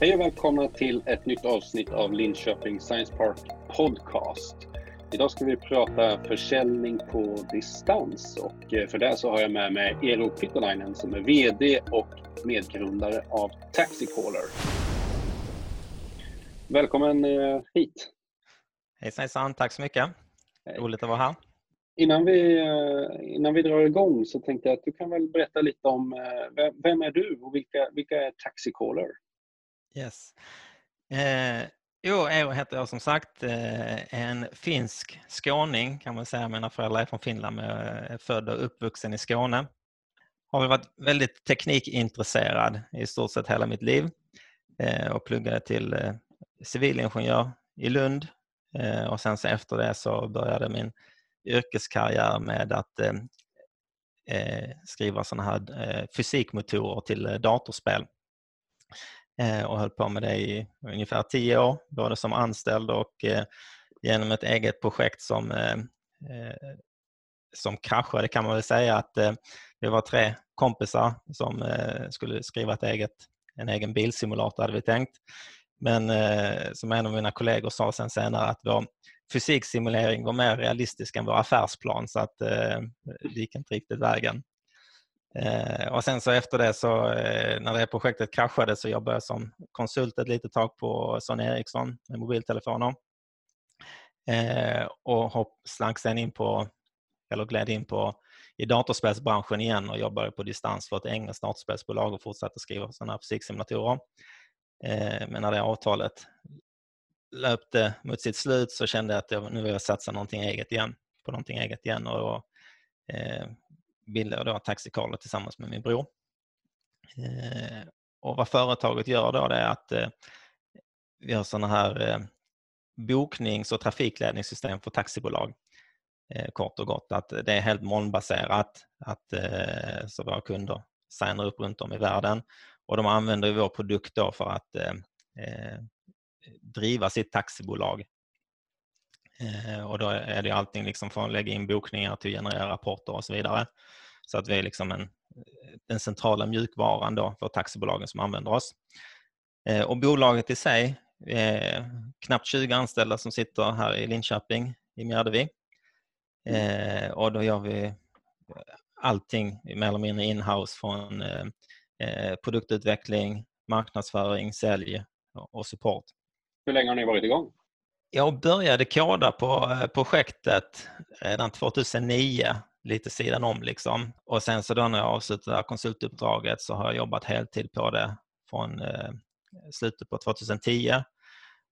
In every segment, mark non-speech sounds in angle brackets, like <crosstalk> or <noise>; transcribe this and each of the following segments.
Hej och välkomna till ett nytt avsnitt av Linköping Science Park Podcast. Idag ska vi prata försäljning på distans och eh, för det så har jag med mig Eero Pittolainen som är VD och medgrundare av Taxicaller. Välkommen eh, hit! Hejsan hejsan, tack så mycket! Roligt att vara här. Innan vi, eh, innan vi drar igång så tänkte jag att du kan väl berätta lite om vem är du och vilka, vilka är Taxicaller? Yes. Eh, jo, Eero heter jag som sagt. Eh, en finsk skåning kan man säga. Mina föräldrar är från Finland men jag är född och uppvuxen i Skåne. Har väl varit väldigt teknikintresserad i stort sett hela mitt liv eh, och pluggade till eh, civilingenjör i Lund eh, och sen så efter det så började min yrkeskarriär med att eh, eh, skriva sådana här eh, fysikmotorer till eh, datorspel Eh, och höll på med det i ungefär tio år, både som anställd och eh, genom ett eget projekt som, eh, som kraschade kan man väl säga att vi var tre kompisar som skulle skriva ett eget, en egen bilsimulator hade vi tänkt. Men som en av mina kollegor sa sen senare att vår fysiksimulering var mer realistisk än vår affärsplan så att det gick inte riktigt vägen. Eh, och sen så efter det så eh, när det projektet kraschade så jobbade jag som konsult ett litet tag på Sony Ericsson med mobiltelefoner. Eh, och hopp, slank sen in på, eller gled in på i datorspelsbranschen igen och jobbade på distans för ett engelskt datorspelsbolag och fortsatte skriva sådana här fysiksimulatorer. Eh, men när det avtalet löpte mot sitt slut så kände jag att jag, nu vill jag satsa någonting eget igen, på någonting eget igen och eh, bildade då Taxicaller tillsammans med min bror. Eh, och vad företaget gör då det är att eh, vi har sådana här eh, boknings och trafikledningssystem för taxibolag. Kort och gott att det är helt molnbaserat, att, så våra kunder signar upp runt om i världen och de använder vår produkt då för att driva sitt taxibolag Eh, och då är det allting liksom från att lägga in bokningar till att generera rapporter och så vidare. Så att vi är liksom en, den centrala mjukvaran då för taxibolagen som använder oss. Eh, och bolaget i sig eh, knappt 20 anställda som sitter här i Linköping i Mjärdevi. Eh, och då gör vi allting mer eller mindre inhouse från eh, produktutveckling, marknadsföring, sälj och support. Hur länge har ni varit igång? Jag började koda på eh, projektet redan 2009, lite sidan om liksom. Och sen så då när jag avslutade konsultuppdraget så har jag jobbat heltid på det från eh, slutet på 2010.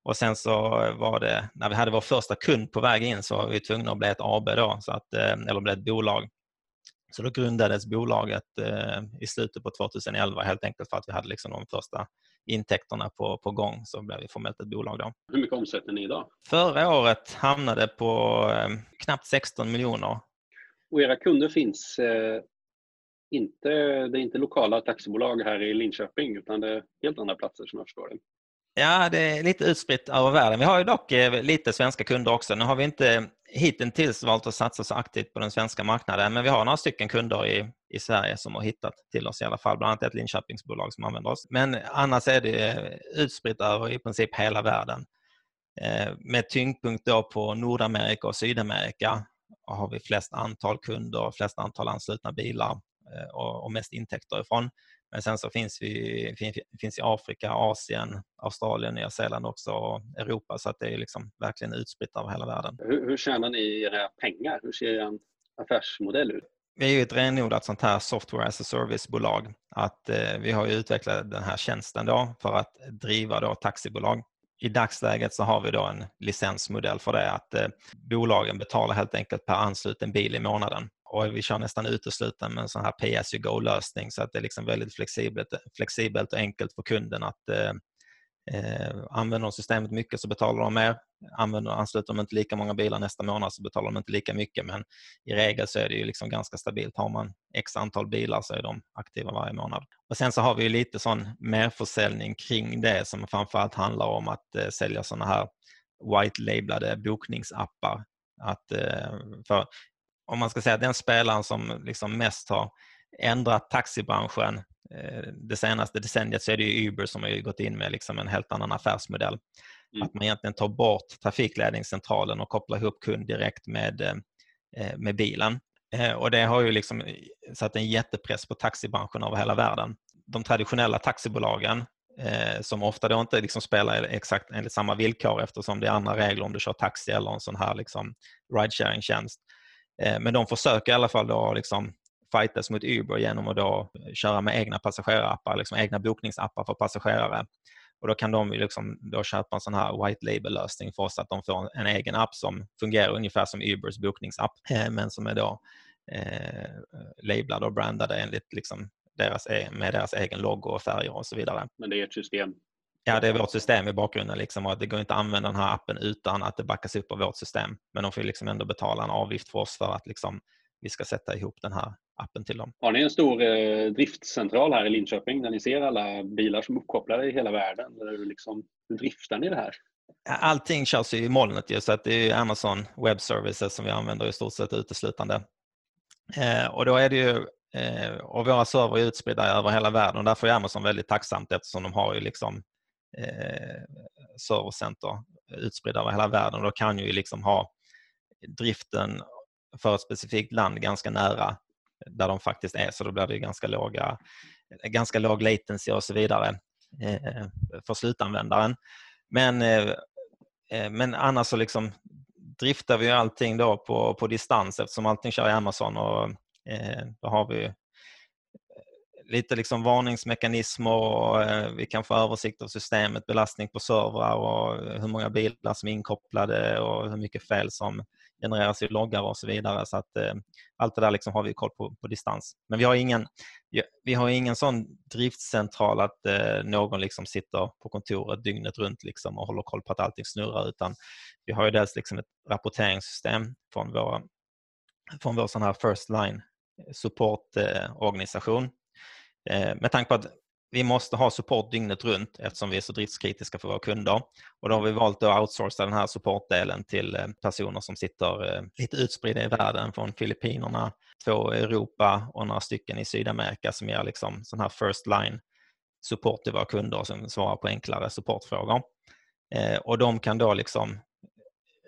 Och sen så var det, när vi hade vår första kund på väg in så var vi tvungna att bli ett AB då, så att, eh, eller bli ett bolag. Så då grundades bolaget i slutet på 2011 helt enkelt för att vi hade liksom de första intäkterna på, på gång så blev vi formellt ett bolag då. Hur mycket omsätter ni idag? Förra året hamnade på eh, knappt 16 miljoner. Och era kunder finns eh, inte, det är inte lokala taxibolag här i Linköping utan det är helt andra platser som jag förstår det. Ja, det är lite utspritt över världen. Vi har ju dock eh, lite svenska kunder också. Nu har vi inte hittills valt att satsa så aktivt på den svenska marknaden, men vi har några stycken kunder i, i Sverige som har hittat till oss i alla fall, bland annat ett Linköpingsbolag som använder oss. Men annars är det eh, utspritt över i princip hela världen. Eh, med tyngdpunkt då på Nordamerika och Sydamerika har vi flest antal kunder, flest antal anslutna bilar eh, och mest intäkter ifrån. Men sen så finns vi finns i Afrika, Asien, Australien, Nya Zeeland också och Europa så att det är liksom verkligen utspritt över hela världen. Hur, hur tjänar ni era pengar? Hur ser er affärsmodell ut? Vi är ju ett renodlat sånt här software as a service-bolag. Att, eh, vi har utvecklat den här tjänsten då för att driva då taxibolag. I dagsläget så har vi då en licensmodell för det att eh, bolagen betalar helt enkelt per ansluten bil i månaden och vi kör nästan uteslutande med en sån här pay as you go-lösning så att det är liksom väldigt flexibelt, flexibelt och enkelt för kunden att eh, eh, använder de systemet mycket så betalar de mer. Använder, ansluter de inte lika många bilar nästa månad så betalar de inte lika mycket men i regel så är det ju liksom ganska stabilt. Har man x antal bilar så är de aktiva varje månad. Och Sen så har vi lite sån merförsäljning kring det som framförallt handlar om att eh, sälja såna här white-labelade bokningsappar. Att, eh, för om man ska säga den spelaren som liksom mest har ändrat taxibranschen det senaste decenniet så är det ju Uber som har gått in med liksom en helt annan affärsmodell. Mm. Att man egentligen tar bort trafikledningscentralen och kopplar ihop kund direkt med, med bilen. Och det har ju liksom satt en jättepress på taxibranschen över hela världen. De traditionella taxibolagen eh, som ofta då inte liksom spelar exakt enligt samma villkor eftersom det är andra regler om du kör taxi eller en sån här liksom ride-sharing-tjänst. Eh, men de försöker i alla fall då liksom fightas mot Uber genom att då köra med egna passagerappar, liksom egna bokningsappar för passagerare. Och då kan de liksom då köpa en sån här white label-lösning för oss att de får en egen app som fungerar ungefär som Ubers bokningsapp eh, men som är då eh, lablad och brandade enligt liksom deras, e, med deras egen logo och färger och så vidare. Men det är ett system? Ja, det är vårt system i bakgrunden. Liksom, och det går inte att använda den här appen utan att det backas upp av vårt system. Men de får liksom ändå betala en avgift för oss för att liksom, vi ska sätta ihop den här appen till dem. Har ni en stor eh, driftcentral här i Linköping där ni ser alla bilar som är uppkopplade i hela världen? Hur, liksom, hur driftar ni det här? Allting körs i molnet ju, så att det är Amazon Web Services som vi använder i stort sett uteslutande. Eh, och då är det ju Eh, och våra server är utspridda över hela världen och därför är Amazon väldigt tacksamt eftersom de har ju liksom eh, servercenter utspridda över hela världen. Då kan ju liksom ha driften för ett specifikt land ganska nära där de faktiskt är så då blir det ganska, låga, ganska låg latency och så vidare eh, för slutanvändaren. Men, eh, eh, men annars så liksom driftar vi allting då på, på distans eftersom allting kör i Amazon och då har vi lite liksom varningsmekanismer och vi kan få översikt av systemet, belastning på servrar och hur många bilar som är inkopplade och hur mycket fel som genereras i loggar och så vidare. Så att, eh, allt det där liksom har vi koll på på distans. Men vi har ingen, vi har ingen sån driftcentral att eh, någon liksom sitter på kontoret dygnet runt liksom och håller koll på att allting snurrar utan vi har ju dels liksom ett rapporteringssystem från, våra, från vår sån här first line eh, supportorganisation. Eh, eh, med tanke på att vi måste ha support dygnet runt eftersom vi är så driftskritiska för våra kunder. Och då har vi valt att outsourca den här supportdelen till eh, personer som sitter eh, lite utspridda i världen från Filippinerna, två i Europa och några stycken i Sydamerika som ger liksom sån här first line support till våra kunder som svarar på enklare supportfrågor. Eh, och de kan då liksom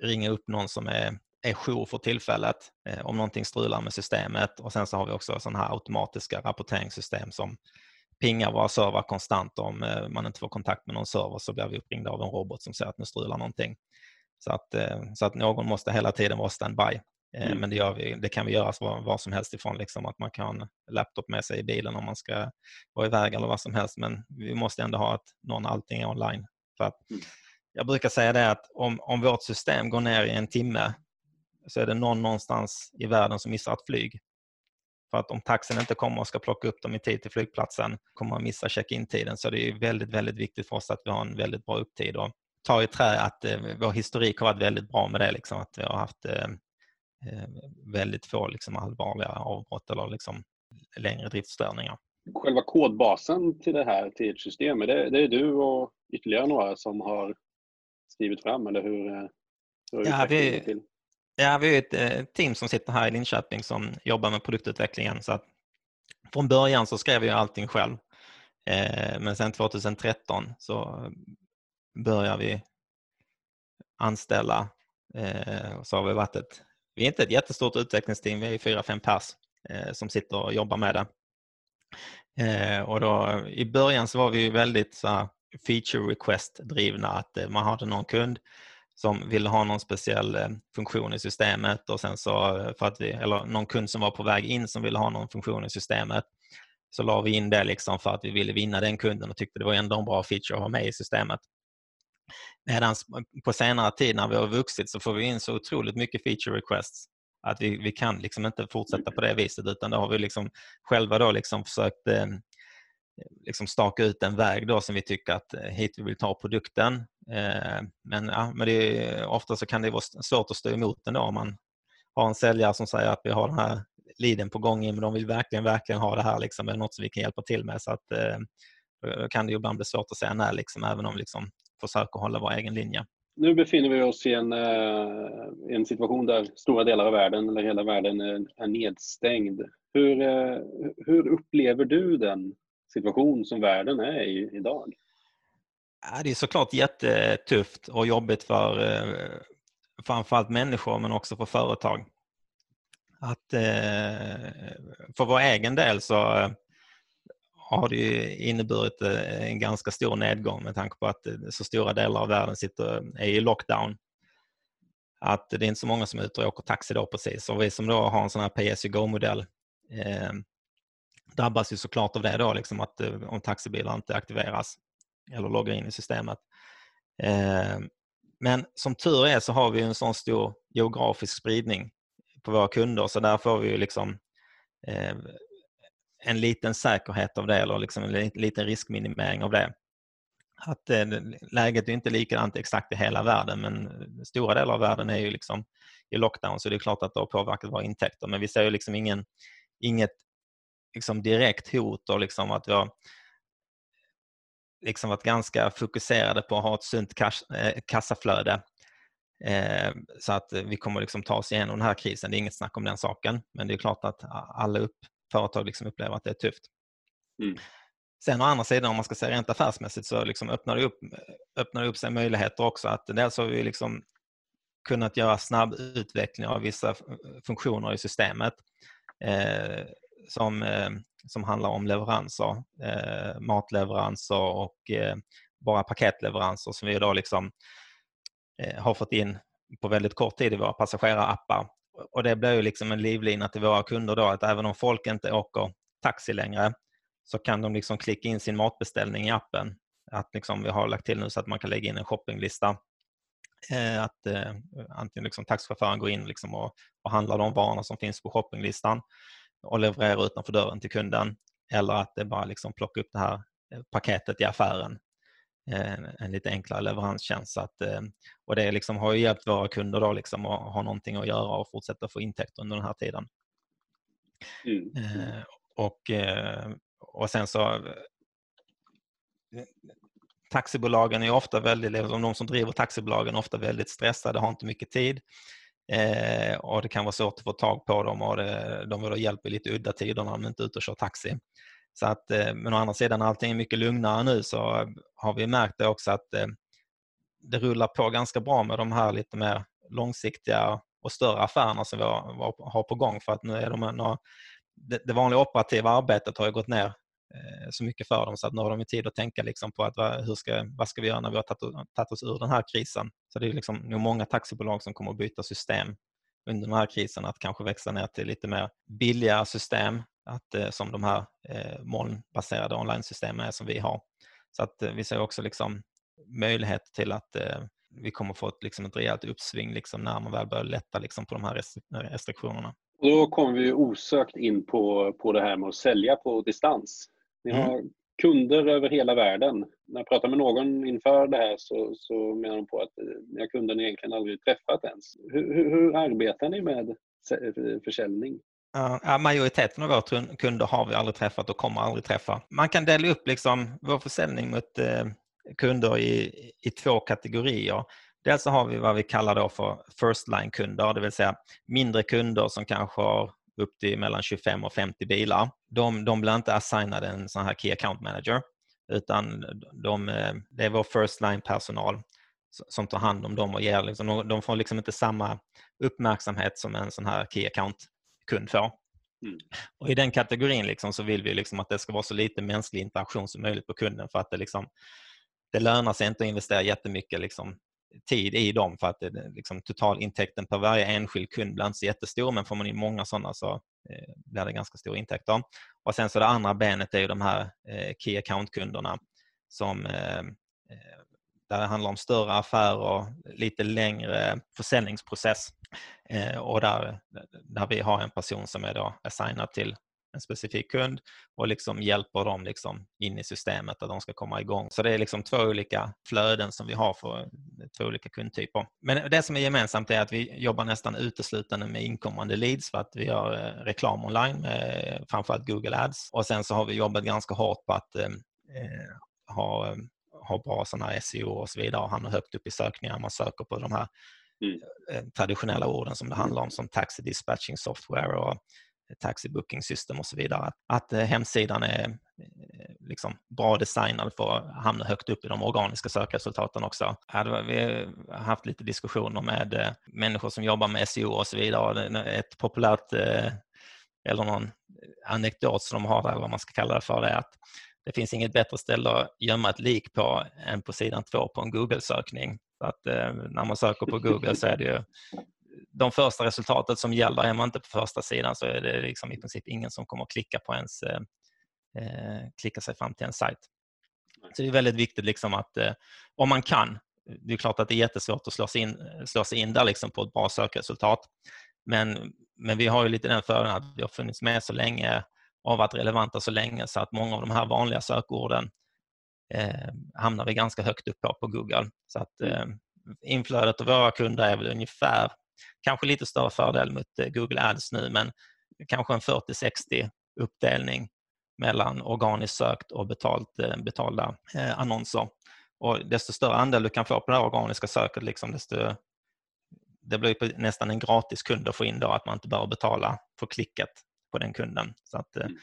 ringa upp någon som är är jour för tillfället eh, om någonting strular med systemet och sen så har vi också sådana här automatiska rapporteringssystem som pingar våra servrar konstant. Om eh, man inte får kontakt med någon server så blir vi uppringda av en robot som säger att nu strular någonting. Så att, eh, så att någon måste hela tiden vara standby. Mm. Men det, vi, det kan vi göra var, var som helst ifrån, liksom, att man kan ha laptop med sig i bilen om man ska vara iväg eller vad som helst. Men vi måste ändå ha att någon allting är online. För att, mm. Jag brukar säga det att om, om vårt system går ner i en timme så är det någon någonstans i världen som missar ett flyg. För att om taxin inte kommer och ska plocka upp dem i tid till flygplatsen kommer man missa check-in-tiden. Så det är väldigt, väldigt viktigt för oss att vi har en väldigt bra upptid. Och ta i trä att eh, vår historik har varit väldigt bra med det. Liksom, att vi har haft eh, eh väldigt få liksom, allvarliga avbrott eller liksom, längre driftstörningar. Själva kodbasen till det här, till ert system, är det, det är du och ytterligare några som har skrivit fram, eller hur? Eh, hur ja, vi, till? Ja, vi är ett eh, team som sitter här i Linköping som jobbar med produktutvecklingen. Så att från början så skrev jag allting själv. Eh, men sen 2013 så började vi anställa. Eh, så har vi varit ett, vi är inte ett jättestort utvecklingsteam, vi är fyra, fem pers som sitter och jobbar med det. Och då, I början så var vi väldigt så feature request drivna, att man hade någon kund som ville ha någon speciell eh, funktion i systemet och sen så eh, för att vi, eller någon kund som var på väg in som ville ha någon funktion i systemet så la vi in det liksom för att vi ville vinna den kunden och tyckte det var ändå en bra feature att ha med i systemet. Medan eh, på senare tid när vi har vuxit så får vi in så otroligt mycket feature requests att vi, vi kan liksom inte fortsätta på det viset utan då har vi liksom själva då liksom försökt eh, liksom staka ut en väg då som vi tycker att hit vi vill ta produkten. Eh, men, ja, men det är, ofta så kan det vara svårt att stå emot ändå om man har en säljare som säger att vi har den här liden på gång men de vill verkligen, verkligen ha det här liksom, är något som vi kan hjälpa till med. Så att, eh, då kan det ibland bli svårt att säga nej, liksom, även om vi liksom försöker hålla vår egen linje. Nu befinner vi oss i en, eh, en situation där stora delar av världen, eller hela världen, är nedstängd. Hur, hur upplever du den situation som världen är i idag? Ja, det är såklart jättetufft och jobbigt för eh, framförallt människor men också för företag. Att, eh, för vår egen del så eh, har det inneburit eh, en ganska stor nedgång med tanke på att eh, så stora delar av världen sitter, är i lockdown. Att det är inte så många som är ute och åker taxi då precis. Och vi som då har en sån här PSU go-modell eh, drabbas ju såklart av det då, liksom att eh, om taxibilar inte aktiveras eller loggar in i systemet. Ehm, men som tur är så har vi en sån stor geografisk spridning på våra kunder så där får vi liksom ehm, en liten säkerhet av det eller liksom en liten riskminimering av det. Att eh, läget är inte likadant exakt i hela världen men stora delar av världen är ju liksom i lockdown så det är klart att det har påverkat våra intäkter men vi ser ju liksom ingen, inget liksom direkt hot och liksom att vi har liksom varit ganska fokuserade på att ha ett sunt eh, kassaflöde. Eh, så att vi kommer liksom ta oss igenom den här krisen. Det är inget snack om den saken. Men det är klart att alla upp, företag liksom upplever att det är tufft. Mm. Sen å andra sidan om man ska säga rent affärsmässigt så liksom öppnar, det upp, öppnar det upp sig möjligheter också. att Dels har vi liksom kunnat göra snabb utveckling av vissa funktioner i systemet. Eh, som, eh, som handlar om leveranser, eh, matleveranser och eh, bara paketleveranser som vi idag liksom, eh, har fått in på väldigt kort tid i våra passagerarappar. Och det blir ju liksom en livlina till våra kunder då att även om folk inte åker taxi längre så kan de liksom klicka in sin matbeställning i appen. Att liksom vi har lagt till nu så att man kan lägga in en shoppinglista. Eh, att eh, antingen liksom taxichauffören går in liksom och, och handlar de varorna som finns på shoppinglistan och leverera utanför dörren till kunden eller att det bara liksom plocka upp det här eh, paketet i affären. En, eh, lite enklare leveranstjänst. Att, eh, och det liksom har ju hjälpt våra kunder då liksom att ha någonting att göra och fortsätta få intäkter under den här tiden. Mm. Och, och sen så Taxibolagen är ofta väldigt, de som driver taxibolagen är ofta väldigt stressade, har inte mycket tid. Eh, och Det kan vara svårt att få tag på dem och det, de vill ha hjälp i lite udda tider när de inte är ute och kör taxi. Så att, eh, men å andra sidan, allting är mycket lugnare nu så har vi märkt det också att eh, det rullar på ganska bra med de här lite mer långsiktiga och större affärerna som vi har, har på gång. För att nu är de, det, det vanliga operativa arbetet har ju gått ner Eh, så mycket för dem så att nu har de tid att tänka liksom på att vad, hur ska, vad ska vi göra när vi har tagit, oss ur den här krisen. Så det är liksom nog många taxibolag som kommer att byta system under den här krisen, att kanske växa ner till lite mer billiga system att, eh, som de här eh, molnbaserade online-systemen är som vi har. Så att eh, vi ser också liksom möjlighet till att eh, vi kommer få ett, liksom ett rejält uppsving liksom när man väl börjar lätta liksom på de här restriktionerna. Och då kommer vi osökt in på, på det här med att sälja på distans. Ni mm. har kunder över hela världen. När jag pratar med någon inför det här så, så menar de på att ni har kunder ni egentligen aldrig träffat ens. Hur, hur, hur arbetar ni med försäljning? Ja, majoriteten av våra kunder har vi aldrig träffat och kommer aldrig träffa. Man kan dela upp liksom vår försäljning mot eh, kunder i, i två kategorier. Dels så har vi vad vi kallar då för first line-kunder, det vill säga mindre kunder som kanske har upp till mellan 25 och 50 bilar. De, de blir inte assignade en sån här Key Account Manager utan de, eh, det är vår first line-personal som tar hand om dem och ger, liksom, de får liksom inte samma uppmärksamhet som en sån här Key Account-kund får. Mm. Och I den kategorin liksom så vill vi liksom att det ska vara så lite mänsklig interaktion som möjligt på kunden för att det, liksom, det lönar sig inte att investera jättemycket liksom, tid i dem för att det, liksom, totalintäkten per varje enskild kund blir inte så jättestor men får man in många sådana så eh, blir det ganska stora intäkter. Och sen så det andra benet är ju de här eh, Key Account-kunderna som eh, eh där det handlar om större affärer, lite längre försäljningsprocess eh, och där, där vi har en person som är då assignad till en specifik kund och liksom hjälper dem liksom in i systemet att de ska komma igång. Så det är liksom två olika flöden som vi har för två olika kundtyper. Men det som är gemensamt är att vi jobbar nästan uteslutande med inkommande leads för att vi gör eh, reklam online med framförallt Google Ads och sen så har vi jobbat ganska hårt på att eh, eh ha, ha bra sådana SEO och så vidare och hamna högt upp i sökningar. Man söker på de här Mm. Eh, traditionella orden som det handlar om som taxi dispatching software och taxi booking system och så vidare. Att, att eh, hemsidan är, eh, liksom bra designad för att hamna högt upp i de organiska sökresultaten också. Vi har haft lite diskussioner med eh, människor som jobbar med SEO och så vidare. Ett populärt eller någon anekdot som de har, eller vad man ska kalla det för, det är att det finns inget bättre ställe att gömma ett lik på än på sidan två på en Google-sökning. Så att, eh, när man söker på Google så är det ju de första resultatet som gäller. Är man inte på första sidan så är det liksom i princip ingen som kommer att klicka på ens eh, eh, klicka sig fram till en sajt. Så det är väldigt viktigt liksom att eh, om man kan, det är klart att det är jättesvårt att slå sig in, slå sig in där liksom på ett bra sökresultat. Men, men vi har ju lite den fördelen att vi har funnits med så länge och varit relevanta så länge så att många av de här vanliga sökorden eh, hamnar vi ganska högt upp på på Google. Så att mm. eh, inflödet av våra kunder är väl ungefär, kanske lite större fördel mot eh, Google Ads nu, men kanske en 40-60 uppdelning mellan organiskt sökt och betalt, eh, betalda eh, annonser. Och desto större andel du kan få på det organiska söket, liksom, desto, det blir nästan en gratis kund att få in då, att man inte behöver betala för klicket på den kunden. Så att, mm.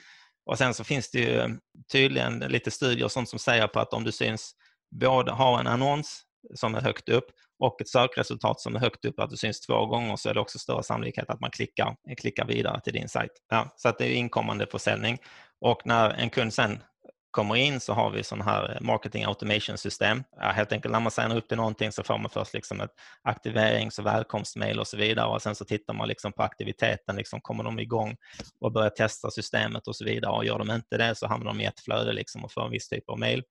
Och sen så finns det ju tydligen lite studier och sånt som säger på att om du syns både ha en annons som är högt upp och ett sökresultat som är högt upp, att du syns två gånger, så är det också större sannolikhet att man klickar, klickar vidare till din sajt. Ja, så att det är inkommande försäljning. Och när en kund sen kommer in så har vi sådana här marketing automation system. Ja, helt enkelt när man signar upp till någonting så får man först liksom ett aktiverings och välkomstmail och så vidare och sen så tittar man liksom på aktiviteten, liksom kommer de igång och börjar testa systemet och så vidare och gör de inte det så hamnar de i ett flöde liksom och får en viss typ av mail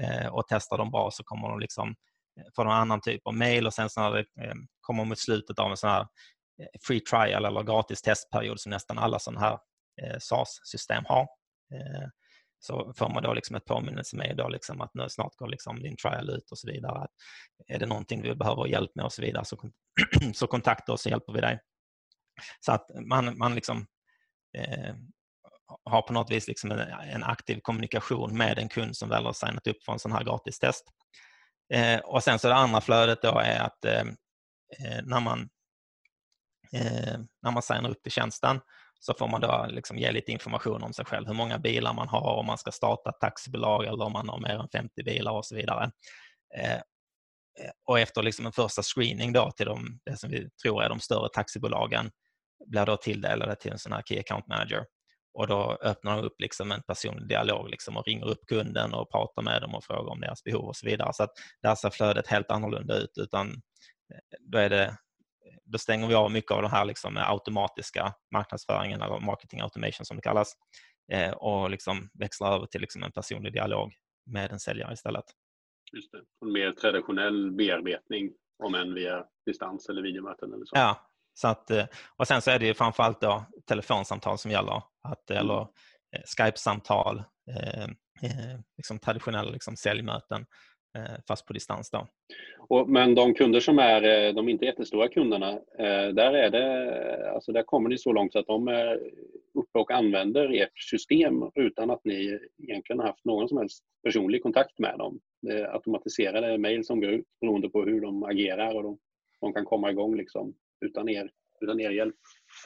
eh, och testar de bra så kommer de liksom får någon annan typ av mail och sen så när det eh, kommer mot slutet av en sån här eh, free trial eller gratis testperiod som nästan alla sådana här eh, SaaS-system har eh, så får man då liksom ett påminnelse med då liksom att nu snart går liksom din trial ut och så vidare. Att är det någonting vi behöver hjälp med och så vidare så, <clears throat> så kontakta oss så hjälper vi dig. Så att man, man liksom, eh, har på något vis liksom en, en, aktiv kommunikation med en kund som väl har signat upp för en sån här gratistest. Eh, och sen så det andra flödet då är att eh, eh, när man eh, när man signar upp till tjänsten så får man då liksom ge lite information om sig själv, hur många bilar man har, om man ska starta ett taxibolag eller om man har mer än 50 bilar och så vidare. Eh, och efter liksom en första screening då till de, det som vi tror är de större taxibolagen blir då tilldelade till en sån här Key Account Manager. Och då öppnar de upp liksom en personlig dialog liksom och ringer upp kunden och pratar med dem och frågar om deras behov och så vidare. Så att där ser flödet helt annorlunda ut utan eh, då är det då stänger vi av mycket av den här liksom automatiska marknadsföringen eller marketing automation som det kallas eh, och liksom växlar över till liksom en personlig dialog med en säljare istället. Just det. En mer traditionell bearbetning om än via distans eller videomöten eller så. Ja, så att, eh, och sen så är det ju framförallt då telefonsamtal som gäller, att, mm. eller eh, Skype-samtal, eh, liksom traditionella liksom säljmöten Eh, fast på distans. Då. Och, men de kunder som är eh, de inte jättestora kunderna, eh, där, är det, alltså där kommer ni så långt så att de är uppe och använder ert system utan att ni egentligen har haft någon som helst personlig kontakt med dem. Det är automatiserade mejl som går ut beroende på hur de agerar och de, de kan komma igång liksom utan, er, utan er hjälp.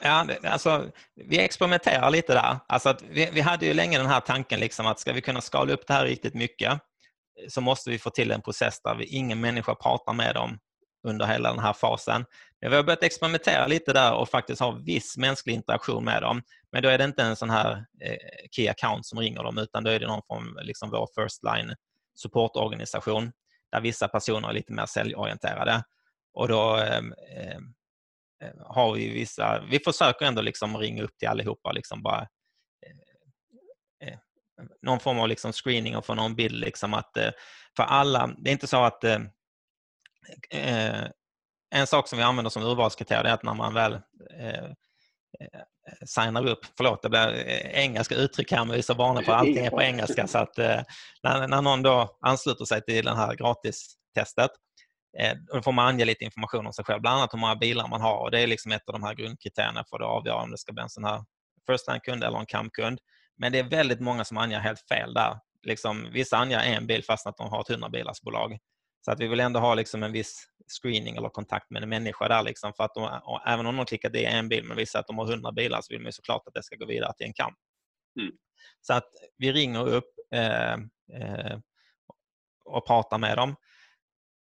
Ja, alltså, vi experimenterar lite där. Alltså att vi, vi hade ju länge den här tanken liksom att ska vi kunna skala upp det här riktigt mycket eh, så måste vi få till en process där vi, ingen människa pratar med dem under hela den här fasen. Men vi har börjat experimentera lite där och faktiskt ha viss mänsklig interaktion med dem. Men då är det inte en sån här eh, key account som ringer dem utan då är det någon från liksom vår first line supportorganisation där vissa personer är lite mer säljorienterade. Och då eh, har vi vissa, vi försöker ändå liksom ringa upp till allihopa liksom bara eh, eh någon form av liksom screening och få någon bild. Liksom att, eh, för alla, det är inte så att eh, eh, en sak som vi använder som urvalskriterium är att när man väl eh, signar upp, förlåt det blir engelska uttryck här men vi är så vana på allting är på <laughs> engelska så att eh, när, när någon då ansluter sig till det här gratistestet eh, då får man ange lite information om sig själv, bland annat hur många bilar man har och det är liksom ett av de här grundkriterierna för att avgöra om det ska bli en sån här first time-kund eller en CAM-kund. Men det är väldigt många som anger helt fel där. Liksom, vissa anger en bil fast att de har ett 100 bilarsbolag. Så att vi vill ändå ha liksom en viss screening eller kontakt med en människa där. Liksom, för att de, även om de klickat i en bil men visar att de har 100 bilar så vill man såklart att det ska gå vidare till en kamp. Mm. Så att vi ringer upp eh, och pratar med dem.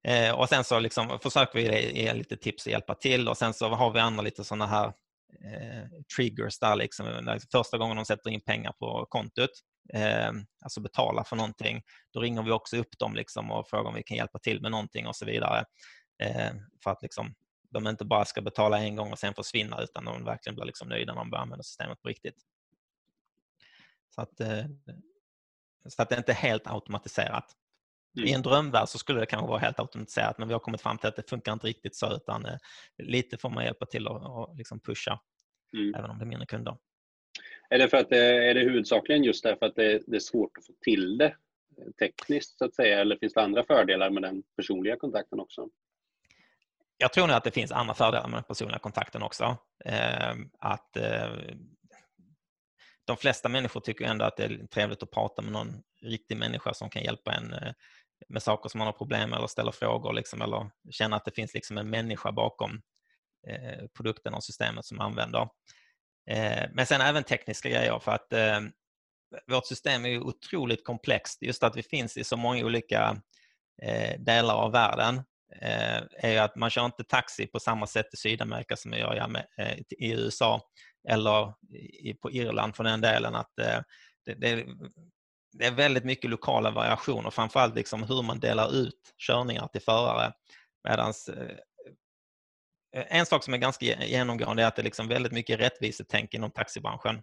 Eh, och sen så liksom försöker vi ge lite tips och hjälpa till och sen så har vi andra lite sådana här eh, triggers där liksom, liksom. Första gången de sätter in pengar på kontot, eh, alltså betala för någonting, då ringer vi också upp dem liksom och frågar om vi kan hjälpa till med någonting och så vidare. För att liksom de inte bara ska betala en gång och sen försvinna utan de verkligen blir liksom nöjda när de börjar använda systemet på riktigt. Så att, eh, så att det inte är helt automatiserat. Mm. I en drömvärld så skulle det kanske vara helt automatiserat men vi har kommit fram till att det funkar inte riktigt så utan eh, lite får man hjälpa till och, liksom pusha mm. även om det är mindre kunder. Är det, för att det, är det huvudsakligen just därför att det, det är svårt att få till det tekniskt så att säga eller finns det andra fördelar med den personliga kontakten också? jag tror nog att det finns andra fördelar med den personliga kontakten också. Ehm, att eh, de flesta människor tycker ändå att det är trevligt att prata med någon riktig människa som kan hjälpa en eh, med saker som man har problem med eller ställer frågor liksom, eller känna att det finns liksom en människa bakom eh, produkten och systemet som man använder. Eh, men sen även tekniska grejer för att eh, vårt system är otroligt komplext. Just att vi finns i så många olika eh, delar av världen Eh, är att man kör inte taxi på samma sätt i Sydamerika som man gör eh, i USA eller på Irland för den delen. att eh, det, det är väldigt mycket lokala variationer, framförallt liksom hur man delar ut körningar till förare. Medans, en sak som är ganska genomgående är att det är liksom väldigt mycket rättvisetänk inom taxibranschen.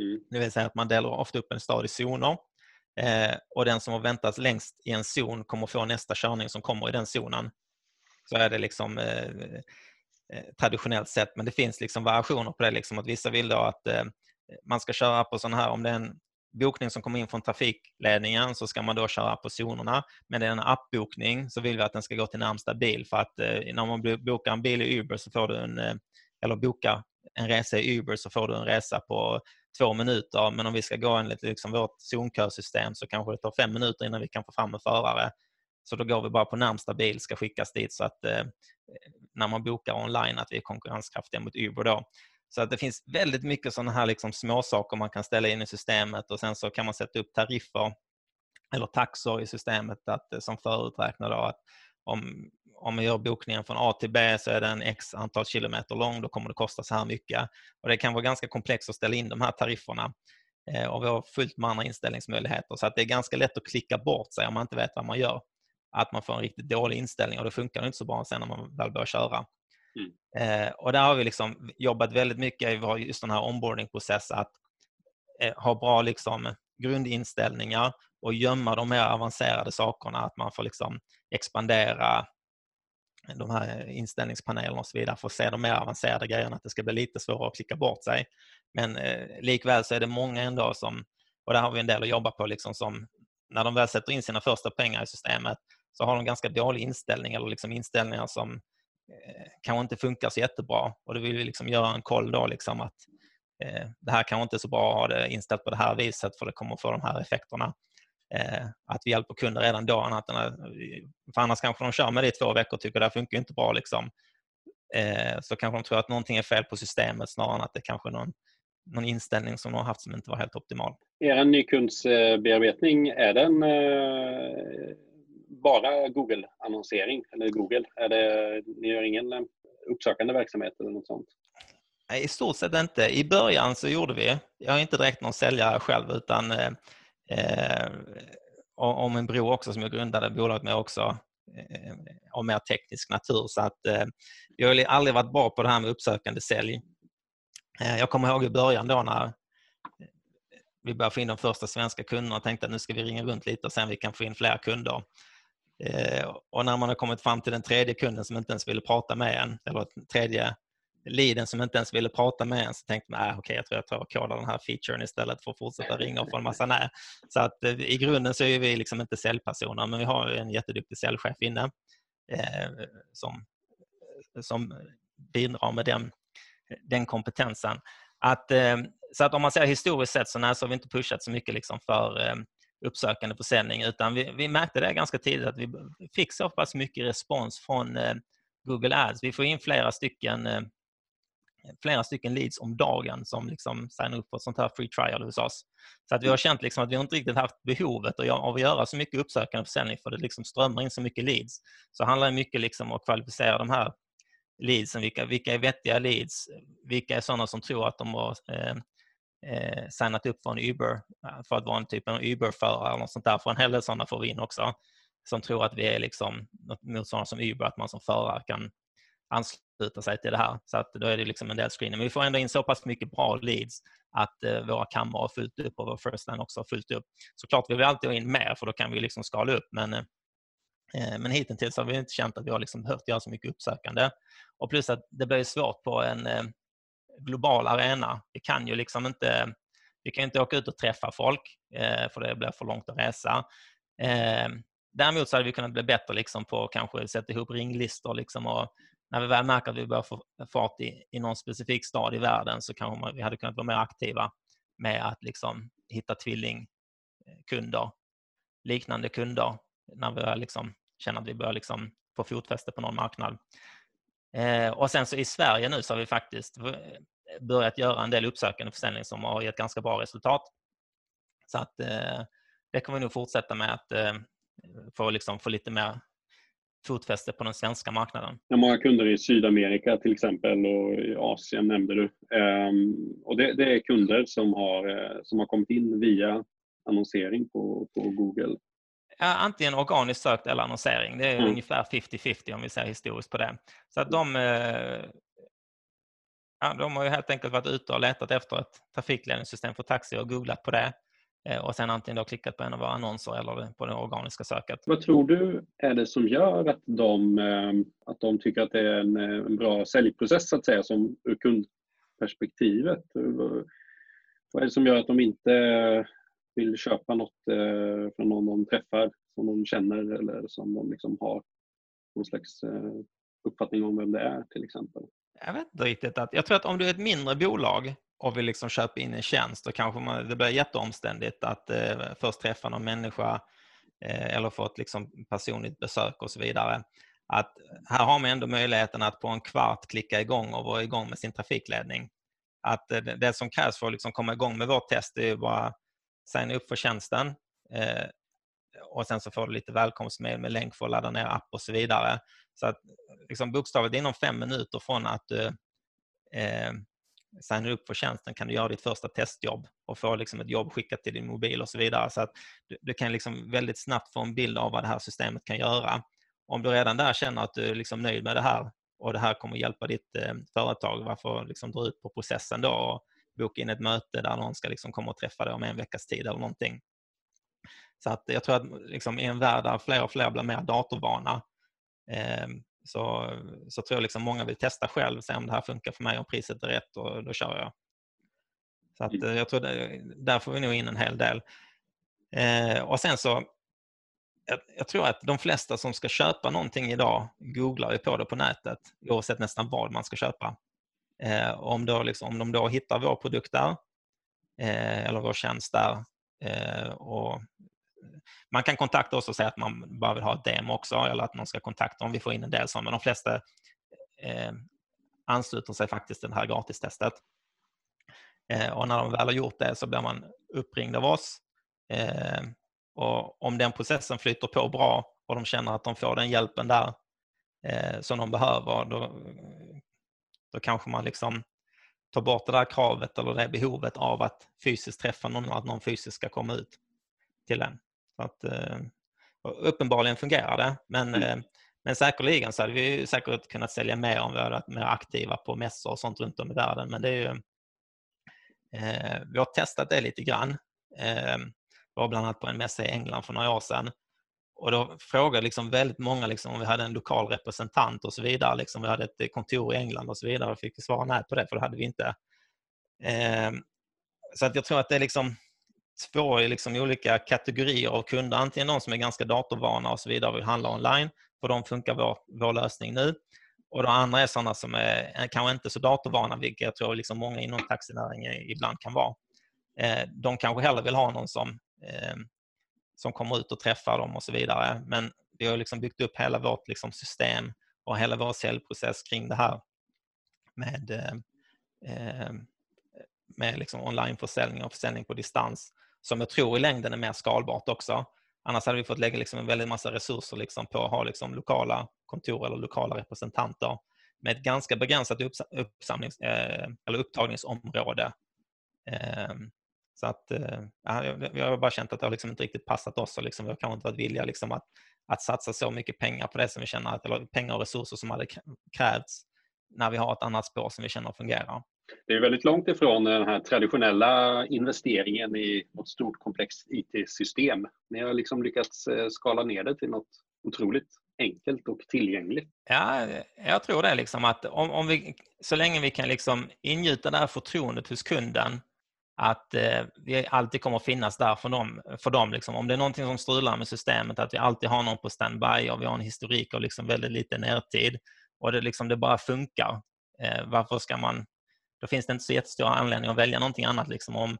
Mm. Det vill säga att man delar ofta upp en stad i zoner och den som har väntat längst i en zon kommer få nästa körning som kommer i den zonen. Så är det liksom eh, eh, traditionellt sett. Men det finns liksom variationer på det. Liksom, att vissa vill då att eh, man ska köra på sån här, om det är en bokning som kommer in från trafikledningen så ska man då köra på zonerna. Men det är en appbokning så vill vi att den ska gå till närmsta bil för att eh, när man bokar en bil i Uber så får du en, eh, eller bokar en resa i Uber så får du en resa på två minuter. Men om vi ska gå enligt liksom vårt zonkösystem så kanske det tar fem minuter innan vi kan få fram en förare. Så då går vi bara på närmsta bil ska skickas dit så att eh, när man bokar online att vi är konkurrenskraftiga mot Uber då. Så att det finns väldigt mycket sådana här liksom småsaker man kan ställa in i systemet och sen så kan man sätta upp tariffer eller taxor i systemet att, eh, som föruträknar då att om, om man gör bokningen från A till B så är den x antal kilometer lång, då kommer det kosta så här mycket. Och Det kan vara ganska komplext att ställa in de här tarifferna eh, och vi har fullt med andra inställningsmöjligheter så att det är ganska lätt att klicka bort sig om man inte vet vad man gör att man får en riktigt dålig inställning och då funkar det inte så bra sen när man väl börjar köra. Mm. Eh, och där har vi liksom jobbat väldigt mycket i just den här onboardingprocess att eh, ha bra liksom, grundinställningar och gömma de mer avancerade sakerna, att man får liksom expandera de här inställningspanelerna och så vidare för att se de mer avancerade grejerna, att det ska bli lite svårare att klicka bort sig. Men eh, likväl så är det många ändå som, och där har vi en del att jobba på, liksom som när de väl sätter in sina första pengar i systemet så har de ganska dålig inställning eller liksom inställningar som eh, Eh, kanske inte funkar så jättebra. Och då vill vi liksom göra en koll då liksom att eh, det här kanske inte är så bra att ha det inställt på det här viset för det kommer att få de här effekterna. Eh, att vi hjälper kunder redan då. Annat än, för annars kanske de kör med det i två veckor och tycker att det här funkar inte bra. Liksom. Eh, så kanske de tror att någonting är fel på systemet snarare än att det kanske är någon, någon inställning som de har haft som inte var helt optimal. Er nykundsbearbetning, eh, är den eh, bara Google-annonsering? Eller Google? Är det, ni gör ingen eh, uppsökande verksamhet eller något sånt? Nej, i stort sett inte. I början så gjorde vi, jag är inte direkt någon säljare själv utan eh, eh om och min bror också som jag grundade bolaget med också eh, av mer teknisk natur. Så att eh, jag har aldrig varit bra på det här med uppsökande sälj. Eh, jag kommer ihåg i början då när eh, vi började få in de första svenska kunderna och tänkte att nu ska vi ringa runt lite och se om vi kan få in fler kunder. Eh, och när man har kommit fram till den tredje kunden som inte ens ville prata med en, eller tredje leaden som inte ens ville prata med en, så tänkte man, äh, okej, okay, jag tror jag tar och kodar den här featuren istället för att fortsätta <laughs> ringa och få en massa nej. Så att eh, i grunden så är vi liksom inte säljpersoner, men vi har en jätteduktig säljchef inne eh, som, som bidrar med den, den kompetensen. Att, eh, så att om man ser historiskt sett så, nej, så har vi inte pushat så mycket liksom för eh, uppsökande försäljning utan vi, vi märkte det ganska tidigt att vi fick så pass mycket respons från eh, Google Ads. Vi får in flera stycken flera stycken leads om dagen som liksom signar upp på ett sånt här free trial hos oss. Så att vi har känt liksom att vi inte riktigt haft behovet av att göra så mycket uppsökande försäljning för det liksom strömmar in så mycket leads. Så det handlar mycket liksom om att kvalificera de här leadsen. Vilka, vilka är vettiga leads? Vilka är sådana som tror att de har eh, signat upp för en Uber, eh, för att vara en typ av Uber-förare eller något sånt där. För en hel del sådana får vi in också som tror att vi är liksom något motsvarande som Uber, att man som förare kan ansluta sig till det här. Så att då är det liksom en del screening. Men vi får ändå in så pass mycket bra leads att eh, våra kameror har fullt upp och vår first line också har fullt upp. Såklart vill vi alltid ha in mer för då kan vi liksom skala upp men, eh, eh men hittills har vi inte känt att vi har liksom behövt göra så mycket uppsökande. Och plus att det blir svårt på en eh, global arena. Vi kan ju liksom inte vi kan inte åka ut och träffa folk eh, för det blir för långt att resa. Eh, däremot så hade vi kunnat bli bättre liksom på kanske sätta ihop ringlistor liksom och när vi väl märker att vi börjar få fart i, i någon specifik stad i världen så kanske man, vi hade kunnat vara mer aktiva med att liksom hitta tvillingkunder, liknande kunder när vi liksom känner att vi börjar liksom få fotfäste på någon marknad. Eh, och sen så i Sverige nu så har vi faktiskt eh, börjat göra en del uppsökande försäljning som har gett ganska bra resultat. Så att eh, det kommer vi nog fortsätta med att eh, få, liksom, få lite mer fotfäste på den svenska marknaden. Ja, många kunder i Sydamerika till exempel och i Asien nämnde du. Um, och det, det, är kunder som har, eh, som har kommit in via annonsering på, på Google. Ja, antingen organiskt sökt eller annonsering. Det är mm. ungefär 50-50 om vi ser historiskt på det. Så att de, eh, ja, de har ju helt enkelt varit ute och letat efter ett trafikledningssystem för taxi och googlat på det. Eh, och sen antingen då klickat på en av våra annonser eller på det organiska söket. Vad tror du är det som gör att de, eh, att de tycker att det är en, en bra säljprocess så att säga, som ur kundperspektivet? Vad är det som gör att de inte vill köpa något eh, från någon de träffar, som de känner eller som de liksom har någon slags eh, uppfattning om vem det är till exempel? Jag vet inte riktigt. Att, jag tror att om du är ett mindre bolag och vill liksom köpa in en tjänst, då kanske man, det blir jätteomständigt att eh, först träffa någon människa eh, eller få ett liksom personligt besök och så vidare. Att här har man ändå möjligheten att på en kvart klicka igång och vara igång med sin trafikledning. Att eh, det som krävs för att liksom komma igång med vårt test är bara signa upp för tjänsten eh, och sen så får du lite välkomstmail med länk för att ladda ner app och så vidare. Så att liksom bokstavligt inom fem minuter från att du eh, signar upp för tjänsten kan du göra ditt första testjobb och få liksom ett jobb skickat till din mobil och så vidare. Så att du, du kan liksom väldigt snabbt få en bild av vad det här systemet kan göra. Om du redan där känner att du är liksom nöjd med det här och det här kommer hjälpa ditt eh, företag, varför liksom dra ut på processen då och boka in ett möte där någon ska liksom komma och träffa dig om en veckas tid eller någonting. Så att jag tror att liksom i en värld där fler och fler blir mer datorvana eh, så, så tror jag liksom många vill testa själv, se om det här funkar för mig, om priset är rätt och då kör jag. Så att, mm. jag tror det, där får vi nog in en hel del. Eh, och sen så, jag, jag, tror att de flesta som ska köpa någonting idag googlar ju på det på nätet oavsett nästan vad man ska köpa. Eh, om, då liksom, om de då hittar vår produkt där eh, eller vår tjänst där eh, och man kan kontakta oss och säga att man bara vill ha ett demo också eller att man ska kontakta om vi får in en del sådana. Men de flesta eh, ansluter sig faktiskt till det här gratistestet. Eh, och när de väl har gjort det så blir man uppringd av oss. Eh, och om den processen flyter på bra och de känner att de får den hjälpen där eh, som de behöver, då, då kanske man liksom tar bort det där kravet eller det behovet av att fysiskt träffa någon, att någon fysiskt ska komma ut till en. Så att, eh, uppenbarligen fungerar det, men, mm. Eh, men säkerligen så hade vi säkert kunnat sälja mer om vi hade varit mer aktiva på mässor och sånt runt om i världen. Men det är ju, eh, vi har testat det lite grann. Eh, var bland annat på en mässa i England för några år sedan. Och då frågade liksom väldigt många liksom om vi hade en lokal representant och så vidare. Liksom vi hade ett eh, kontor i England och så vidare och fick svara nej på det, för det hade vi inte. Eh, så att jag tror att det är liksom två liksom olika kategorier av kunder. Antingen de som är ganska datorvana och så vidare och vill handla online. För de funkar vår, vår lösning nu. Och de andra är sådana som är eh, kanske inte så datorvana, vilket jag tror liksom många inom taxinäringen ibland kan vara. Eh, de kanske hellre vill ha någon som, eh, som kommer ut och träffar dem och så vidare. Men vi har liksom byggt upp hela vårt liksom system och hela vår säljprocess kring det här med, eh, eh med liksom onlineförsäljning och försäljning på distans som jag tror i längden är mer skalbart också. Annars hade vi fått lägga liksom en väldigt massa resurser liksom på att ha liksom lokala kontor eller lokala representanter med ett ganska begränsat uppsamlings, eh, eller upptagningsområde. Ehm, så att, eh, vi har bara känt att det har liksom inte riktigt passat oss och liksom, vi har kanske inte varit villiga liksom att, att satsa så mycket pengar på det som vi känner att, eller pengar och resurser som hade krävts när vi har ett annat spår som vi känner fungerar. Det är väldigt långt ifrån den här traditionella investeringen i ett stort komplext IT-system. Ni har liksom lyckats eh, skala ner det till något otroligt enkelt och tillgängligt. Ja, jag tror det. Liksom att om, om vi, så länge vi kan liksom ingjuta det här förtroendet hos kunden att eh, vi alltid kommer att finnas där för dem. För dem liksom. Om det är någonting som strular med systemet, att vi alltid har någon på standby och vi har en historik av liksom väldigt lite närtid och det, liksom, det bara funkar. Eh, varför ska man... Då finns det inte så jättestor anledning att välja någonting annat. Liksom. Om,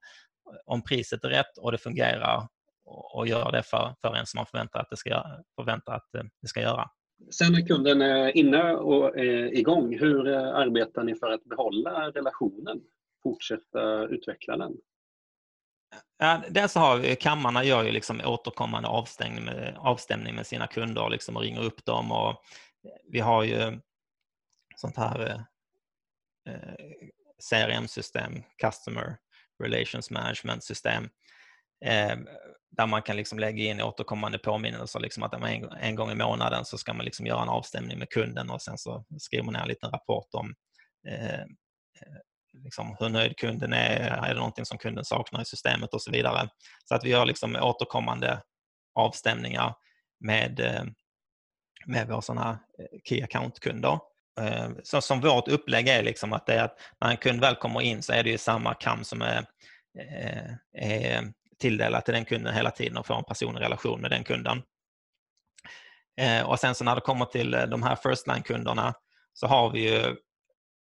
om priset är rätt och det fungerar och, och gör det för, för en som man förväntar att det ska, förväntar att eh, det ska göra. Sen när kunden är inne och är igång, hur eh, arbetar ni för att behålla relationen? Fortsätta utveckla den? Ja, dels har vi, kammarna gör ju liksom återkommande avstämning med, avstämning med sina kunder liksom och ringer upp dem. Och vi har ju sånt här eh, CRM-system, Customer Relations Management System, eh, där man kan liksom lägga in återkommande påminnelser, liksom att en, en gång i månaden så ska man liksom göra en avstämning med kunden och sen så skriver man ner en liten rapport om eh, liksom hur nöjd kunden är, är det någonting som kunden saknar i systemet och så vidare. Så att vi gör liksom återkommande avstämningar med, eh, med våra sådana eh, Key Account-kunder. Eh, så som vårt upplägg är liksom att det är att när en kund väl kommer in så är det ju samma kam som är, är tilldelat till den kunden hela tiden och får en personlig relation med den kunden. Och sen så när det kommer till de här first line-kunderna så har vi ju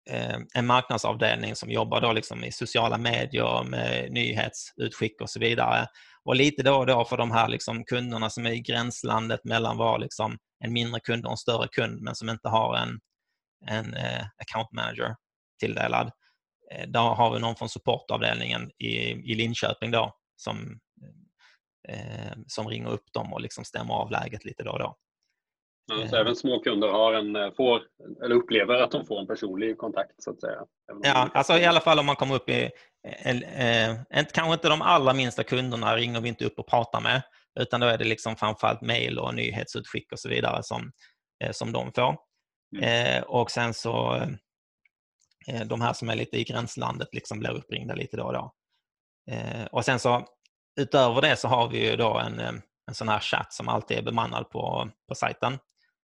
Eh, en marknadsavdelning som jobbar då liksom i sociala medier med nyhetsutskick och så vidare. Och lite då och då för de här liksom kunderna som är i gränslandet mellan var liksom en mindre kund och en större kund men som inte har en, en eh, account manager tilldelad. Där då har vi någon från supportavdelningen i, i Linköping då som, som ringer upp dem och liksom stämmer av läget lite då och då. Ja, så även små kunder har en, eh, får, eller upplever att de får en personlig kontakt så att säga? Ja, alltså i alla fall om man kommer upp i, eh, eh, kanske inte de allra minsta kunderna ringer vi inte upp och pratar med, utan då är det liksom framförallt mejl och nyhetsutskick och så vidare som, eh, som de får. Mm. Eh, och sen så eh, de här som är lite i gränslandet liksom blir uppringda lite då och då. och sen så utöver det så har vi ju då en, en sån här chatt som alltid är bemannad på, på sajten.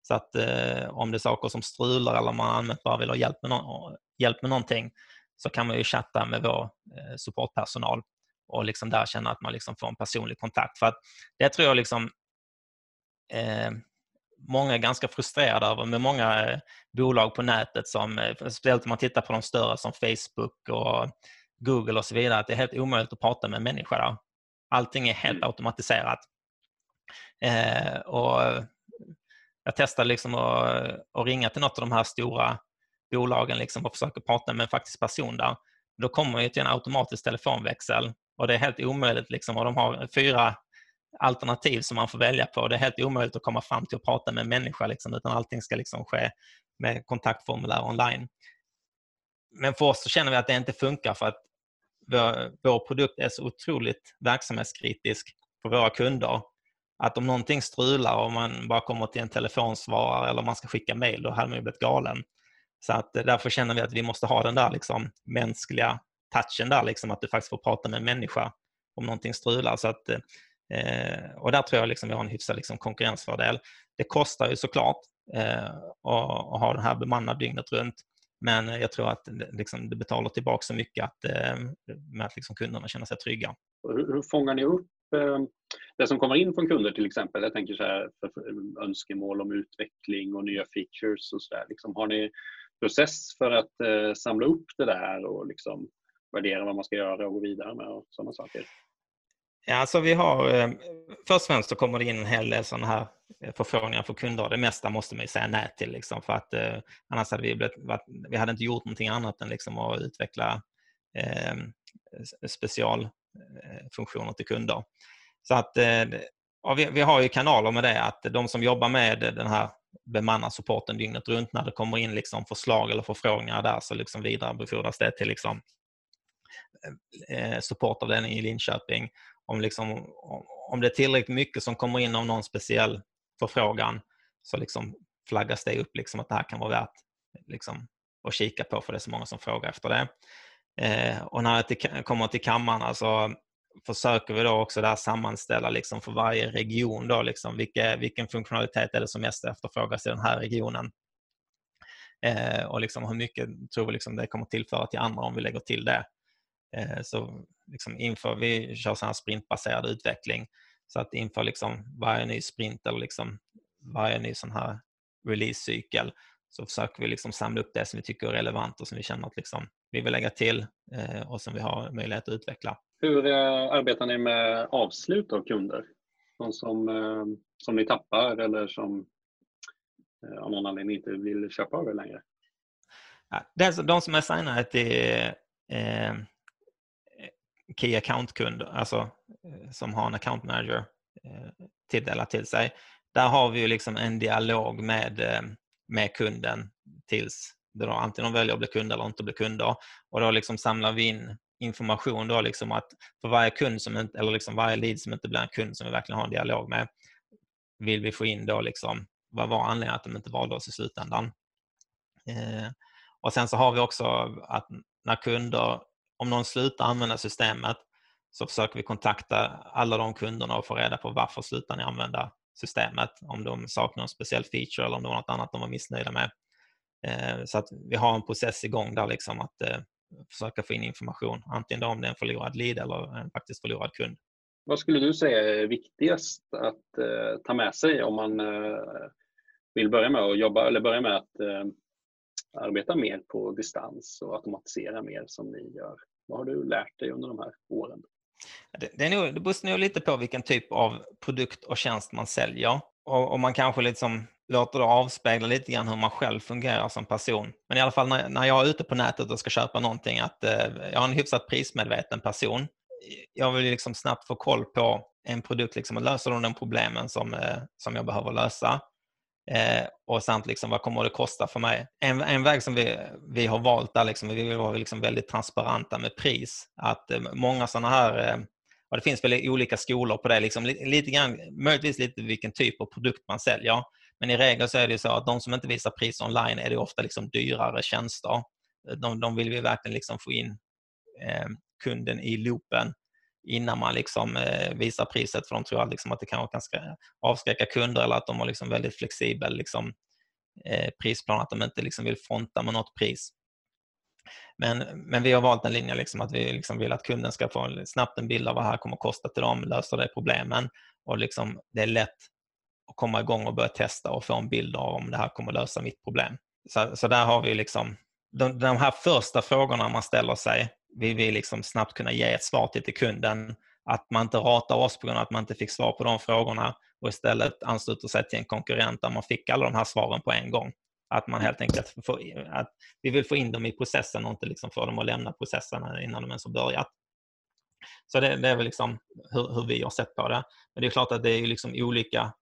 Så att eh, om det är saker som strular eller man allmänt bara vill ha hjälp med, no hjälp med någonting så kan man ju chatta med vår eh, supportpersonal och liksom där känna att man liksom får en personlig kontakt. För att det tror jag liksom eh, många är ganska frustrerade över med många eh, bolag på nätet som, eh, speciellt om man tittar på de större som Facebook och Google och så vidare, att det är helt omöjligt att prata med en människa där. Allting är helt mm. automatiserat. Eh, och jag testade liksom att, att, ringa till något av de här stora bolagen liksom och försöka prata med en faktisk person där. Då kommer man ju till en automatisk telefonväxel och det är helt omöjligt liksom och de har fyra alternativ som man får välja på. Det är helt omöjligt att komma fram till att prata med en människa liksom, utan allting ska liksom ske med kontaktformulär online. Men för oss så känner vi att det inte funkar för att vår, vår produkt är så otroligt verksamhetskritisk för våra kunder att om någonting strular och man bara kommer till en telefonsvarare eller man ska skicka mejl, då hade man ju blivit galen. Så att eh, därför känner vi att vi måste ha den där liksom, mänskliga touchen där, liksom, att du faktiskt får prata med en människa om någonting strular. Så att, eh, och där tror jag liksom vi har en hyfsad liksom, konkurrensfördel. Det kostar ju såklart eh, att, ha den här bemannad dygnet runt. Men jag tror att eh, liksom, det betalar tillbaka så mycket att, eh, med att liksom, kunderna känner sig trygga. Hur, hur fångar ni upp Ehm, det som kommer in från kunder till exempel, jag tänker så här, för önskemål om utveckling och nya features och så där. Liksom, har ni process för att eh, samla upp det där och liksom värdera vad man ska göra och gå vidare med och sådana saker? Ja, alltså vi har, eh, först och främst så kommer det in en hel del sådana här förfrågningar från kunder. Det mesta måste man ju säga nej till, liksom, för att eh, annars hade vi, blivit, vi hade inte gjort någonting annat än liksom, att utveckla eh, Eh, funktioner till kunder. Så att, eh, ja, vi, vi, har ju kanaler med det, att de som jobbar med den här bemannarsupporten dygnet runt, när det kommer in liksom förslag eller förfrågningar där så liksom vidarebefordras det till liksom eh, supportavdelningen i Linköping. Om, liksom, om det är tillräckligt mycket som kommer in av någon speciell förfrågan så liksom flaggas det upp liksom att det här kan vara värt liksom, att kika på för det är så många som frågar efter det. Eh, och när det kommer till kammaren, så försöker vi då också där sammanställa liksom för varje region då liksom vilka, vilken funktionalitet är det som mest efterfrågas i den här regionen. Eh, och liksom hur mycket tror vi liksom det kommer tillföra till andra om vi lägger till det. Eh, så liksom inför, vi kör sån här sprintbaserad utveckling så att inför liksom varje ny sprint eller liksom varje ny sån här releasecykel cykel så försöker vi liksom samla upp det som vi tycker är relevant och som vi känner att liksom vi vill lägga till eh, och som vi har möjlighet att utveckla. Hur eh, arbetar ni med avslut av kunder? De som, eh, som ni tappar eller som av någon anledning inte vill köpa av er längre? Ja, de som är signade till eh, Key Account-kund, alltså som har en account manager eh, tilldelat till sig, där har vi ju liksom en dialog med, med kunden tills då antingen de väljer att bli kunder eller inte bli kunder. Och då liksom samlar vi in information då liksom att för varje kund som inte, eller liksom varje lead som inte blir en kund som vi verkligen har en dialog med vill vi få in då liksom vad var anledningen att de inte valde oss i slutändan. Eh, och sen så har vi också att när kunder, om någon slutar använda systemet så försöker vi kontakta alla de kunderna och få reda på varför slutar ni använda systemet. Om de saknar en speciell feature eller om det var något annat de var missnöjda med. Eh, så att vi har en process igång där liksom att eh, försöka få in information, antingen om det är en förlorad lead eller en faktiskt förlorad kund. Vad skulle du säga är viktigast att eh, ta med sig om man vill börja med att jobba eller börja med att arbeta mer på distans och automatisera mer som ni gör? Vad har du lärt dig under de här åren? Det, det, är nog, det beror nog lite på vilken typ av produkt och tjänst man säljer. Och, och man kanske liksom låter det avspegla lite grann hur man själv fungerar som person. Men i alla fall när, när jag är ute på nätet och ska köpa någonting, att eh, jag är en hyfsat prismedveten person. Jag vill liksom snabbt få koll på en produkt liksom, och löser de problemen som, eh, som jag behöver lösa. Eh, och samt liksom, vad kommer det kosta för mig? En, en väg som vi, vi har valt där, liksom, vi vill vara liksom väldigt transparenta med pris. Att eh, många sådana här eh, och det finns väl olika skolor på det, liksom, lite grann, möjligtvis lite vilken typ av produkt man säljer. Men i regel så är det så att de som inte visar pris online är det ofta liksom dyrare tjänster. De, de vill vi verkligen liksom få in eh, kunden i loopen innan man liksom, eh, visar priset för de tror liksom att det kan avskräcka kunder eller att de har liksom väldigt flexibel liksom, eh, prisplan, att de inte liksom vill fronta med något pris. Men, men vi har valt en linje liksom att vi liksom vill att kunden ska få snabbt en bild av vad det här kommer att kosta till dem, lösa det problemen och liksom, det är lätt att komma igång och börja testa och få en bild av om det här kommer att lösa mitt problem. Så, så där har vi liksom de, de här första frågorna man ställer sig, vi vill liksom snabbt kunna ge ett svar till, kunden. Att man inte ratar oss på grund av att man inte fick svar på de frågorna och istället ansluter sig till en konkurrent där man fick alla de här svaren på en gång. Att man helt enkelt får, att vi vill få in dem i processen och inte liksom få dem att lämna processen innan de ens har börjat. Så det, det är väl liksom hur, hur, vi har sett på det. Men det är klart att det är liksom olika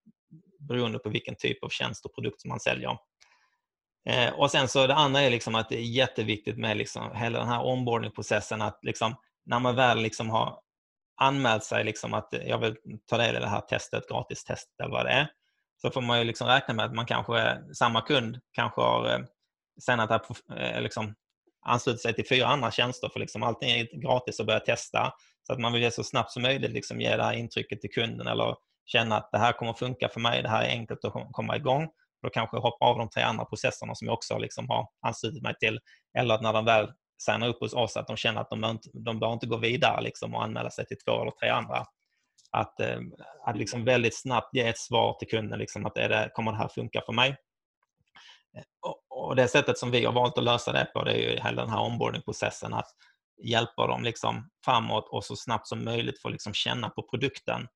beroende på vilken typ av tjänst och produkt som man säljer. Eh, och sen så det andra är liksom att det är jätteviktigt med liksom hela den här onboardingprocessen att liksom, när man väl liksom har anmält sig liksom att jag vill ta del i det här testet, gratis test eller vad det är, så får man ju liksom räkna med att man kanske, samma kund kanske har eh, sen att eh, liksom, anslutit sig till fyra andra tjänster för liksom allting är gratis att börja testa. Så att man vill så snabbt som möjligt liksom ge det här intrycket till kunden eller känna att det här kommer funka för mig, det här är enkelt att komma igång. Då kanske hoppa av de tre andra processerna som jag också liksom har anslutit mig till. Eller att när de väl signar upp hos oss att de känner att de, inte, de bör inte gå vidare liksom och anmäla sig till två eller tre andra. Att, eh, att liksom väldigt snabbt ge ett svar till kunden, liksom att är det, kommer det här funka för mig? Eh, och, och det sättet som vi har valt att lösa det på det är ju hela den här onboardingprocessen. Att hjälpa dem liksom framåt och så snabbt som möjligt få liksom känna på produkten.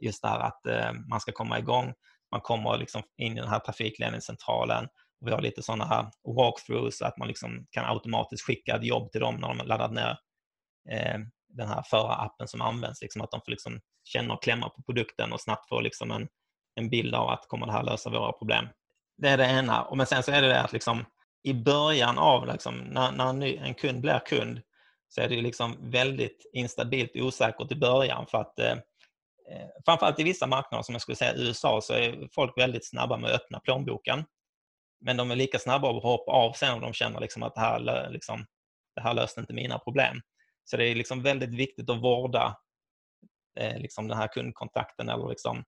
Just det här att eh, man ska komma igång, man kommer liksom in i den här trafikledningscentralen. Vi har lite sådana här walkthroughs så att man liksom kan automatiskt skicka ett jobb till dem när de har laddat ner eh, den här förarappen som används. Liksom att de får liksom känna och klämma på produkten och snabbt få liksom en, en bild av att kommer det här lösa våra problem. Det är det ena. Men sen så är det det att liksom, i början av, liksom, när, när en, ny, en kund blir kund, så är det liksom väldigt instabilt och osäkert i början. För att, eh, framförallt i vissa marknader, som jag skulle säga USA, så är folk väldigt snabba med att öppna plånboken. Men de är lika snabba att hoppa av sen om de känner liksom att det här, liksom, det här löste inte mina problem. Så det är liksom väldigt viktigt att vårda eh, liksom den här kundkontakten eller liksom,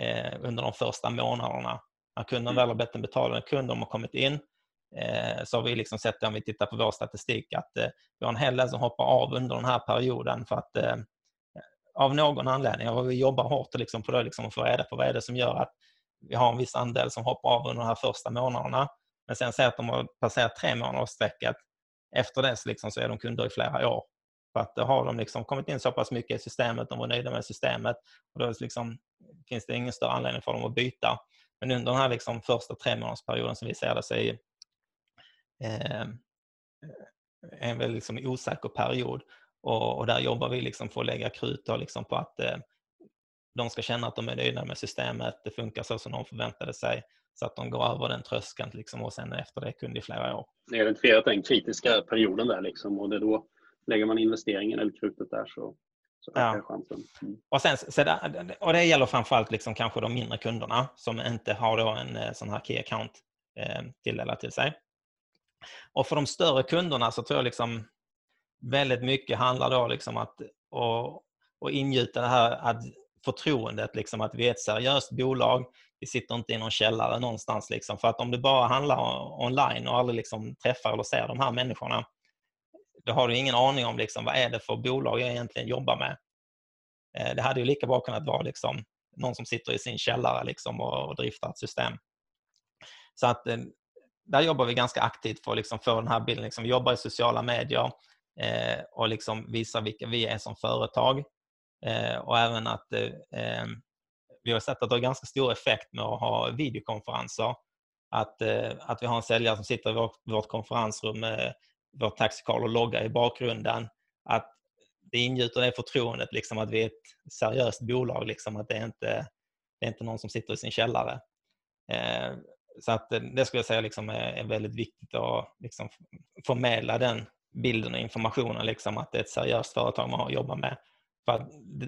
eh, under de första månaderna. När kunden mm. väl har bett en betalande kund, de har kommit in, eh, så har vi liksom sett, om vi tittar på vår statistik, att eh, vi har en hel del som hoppar av under den här perioden för att eh, av någon anledning, och vi jobbar hårt liksom på det, liksom, att få reda på vad är det som gör att vi har en viss andel som hoppar av under de här första månaderna. Men sen ser att de har passerat tre månadersstrecket. Efter det så, liksom, så är de kunder i flera år. För att då har de liksom kommit in så pass mycket i systemet, de var nöjda med systemet och då liksom, finns det ingen större anledning för dem att byta. Men under den här liksom första tre månadersperioden som vi ser det så är eh, en väldigt liksom osäker period och, och, där jobbar vi liksom för att lägga krut liksom på att eh, de ska känna att de är nöjda med systemet, det funkar så som de förväntade sig, så att de går över den tröskeln liksom, och sen efter det kund i flera år. Ni har identifierat den kritiska perioden där liksom, och det då lägger man investeringen eller krutet där så, så ökar ja. chansen. Mm. Och, sen, så det, och det gäller framförallt liksom kanske de mindre kunderna som inte har då en eh, sån här key account eh, tilldelad till sig. Och för de större kunderna så tror jag liksom väldigt mycket handlar då liksom att och, och ingjuta det här att förtroendet, liksom att vi är ett seriöst bolag. Vi sitter inte i någon källare någonstans. Liksom. För att om du bara handlar online och aldrig liksom träffar eller ser de här människorna, då har du ingen aning om liksom, vad är det för bolag jag egentligen jobbar med. Eh, det hade ju lika bra kunnat vara liksom, någon som sitter i sin källare liksom, och, och driftar ett system. Så att eh, där jobbar vi ganska aktivt för att liksom få den här bilden. Liksom, vi jobbar i sociala medier Eh, och liksom visar vilka vi är som företag. Eh, och även att eh, ehm, vi har sett att det har ganska stor effekt med att ha videokonferenser. Att, eh, att vi har en säljare som sitter i vårt, vårt konferensrum med vår taxikal och logga i bakgrunden. Att det ingjuter det förtroendet liksom, att vi är ett seriöst bolag. Liksom, att det är inte det är inte någon som sitter i sin källare. Eh, så att eh, det skulle jag säga liksom är, är väldigt viktigt att liksom förmedla den bilden och informationen, liksom, att det är ett seriöst företag man har att jobba med. För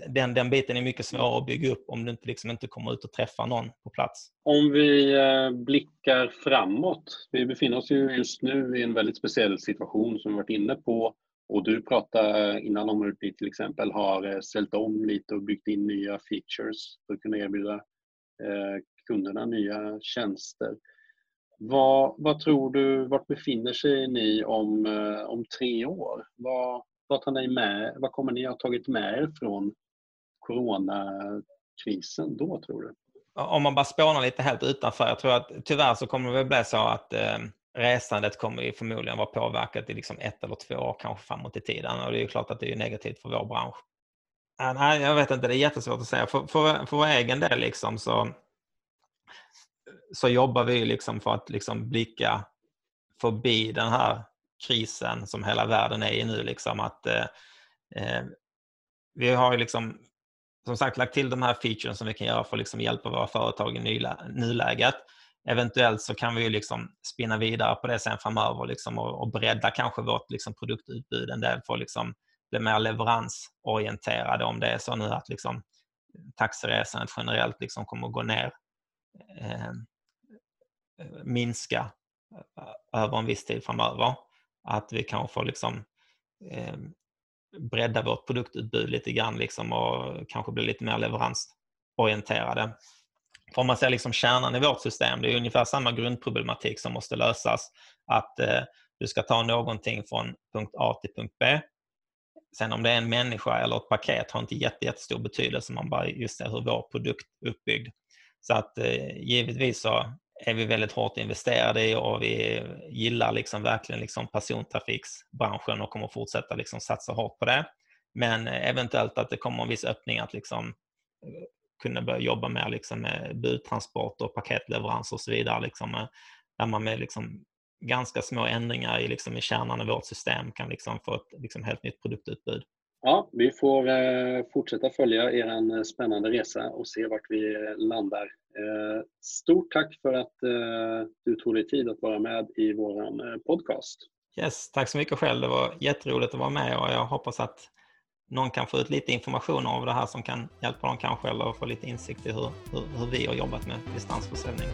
den, den biten är mycket svårare att bygga upp om du inte, liksom inte kommer ut och träffar någon på plats. Om vi eh, blickar framåt. Vi befinner oss ju just nu i en väldigt speciell situation som vi varit inne på. Och du pratade innan om hur ni till exempel har eh, ställt om lite och byggt in nya features för att kunna erbjuda eh, kunderna nya tjänster. Vad, vad tror du, vart befinner sig ni om, eh, om tre år? Vad, vad, tar ni med, vad kommer ni ha tagit med er från coronakrisen då, tror du? Om man bara spånar lite helt utanför. Jag tror att tyvärr så kommer det väl bli så att eh, resandet kommer ju förmodligen vara påverkat i liksom ett eller två år kanske framåt i tiden. Och det är ju klart att det är negativt för vår bransch. Äh, nej, jag vet inte, det är jättesvårt att säga. För, för, för vår egen del liksom så, så jobbar vi liksom för att liksom blicka förbi den här krisen som hela världen är i nu. Liksom, att, eh, eh vi har liksom, som sagt lagt till de här features som vi kan göra för att liksom hjälpa våra företag i nuläget. Eventuellt så kan vi liksom spinna vidare på det sen framöver liksom, och, och bredda kanske vårt liksom, produktutbud en del för att liksom, bli mer leveransorienterade om det är så nu att liksom, taxiresandet generellt liksom kommer att gå ner, eh, minska eh, över en viss tid framöver. Att vi kanske får liksom, eh, bredda vårt produktutbud lite grann liksom och kanske bli lite mer leveransorienterade. För om man ser liksom kärnan i vårt system, det är ungefär samma grundproblematik som måste lösas. Att eh, du ska ta någonting från punkt A till punkt B. Sen om det är en människa eller ett paket har inte jättestor betydelse, man bara just ser hur vår produkt är uppbyggd. Så att eh, givetvis så är vi väldigt hårt investerade i och vi gillar liksom verkligen liksom persontrafiksbranschen och kommer fortsätta liksom satsa hårt på det. Men eventuellt att det kommer en viss öppning att liksom eh, kunna börja jobba mer liksom med budtransport och paketleverans och så vidare. Liksom, eh, där man med liksom ganska små ändringar i, liksom, i kärnan i vårt system kan liksom få ett liksom, helt nytt produktutbud. Ja, vi får eh, fortsätta följa er eh, spännande resa och se vart vi eh, landar. Stort tack för att du tog dig tid att vara med i vår podcast. Yes, tack så mycket själv. Det var jätteroligt att vara med och jag hoppas att någon kan få ut lite information av det här som kan hjälpa dem kanske eller få lite insikt i hur, hur, hur vi har jobbat med distansförsäljning.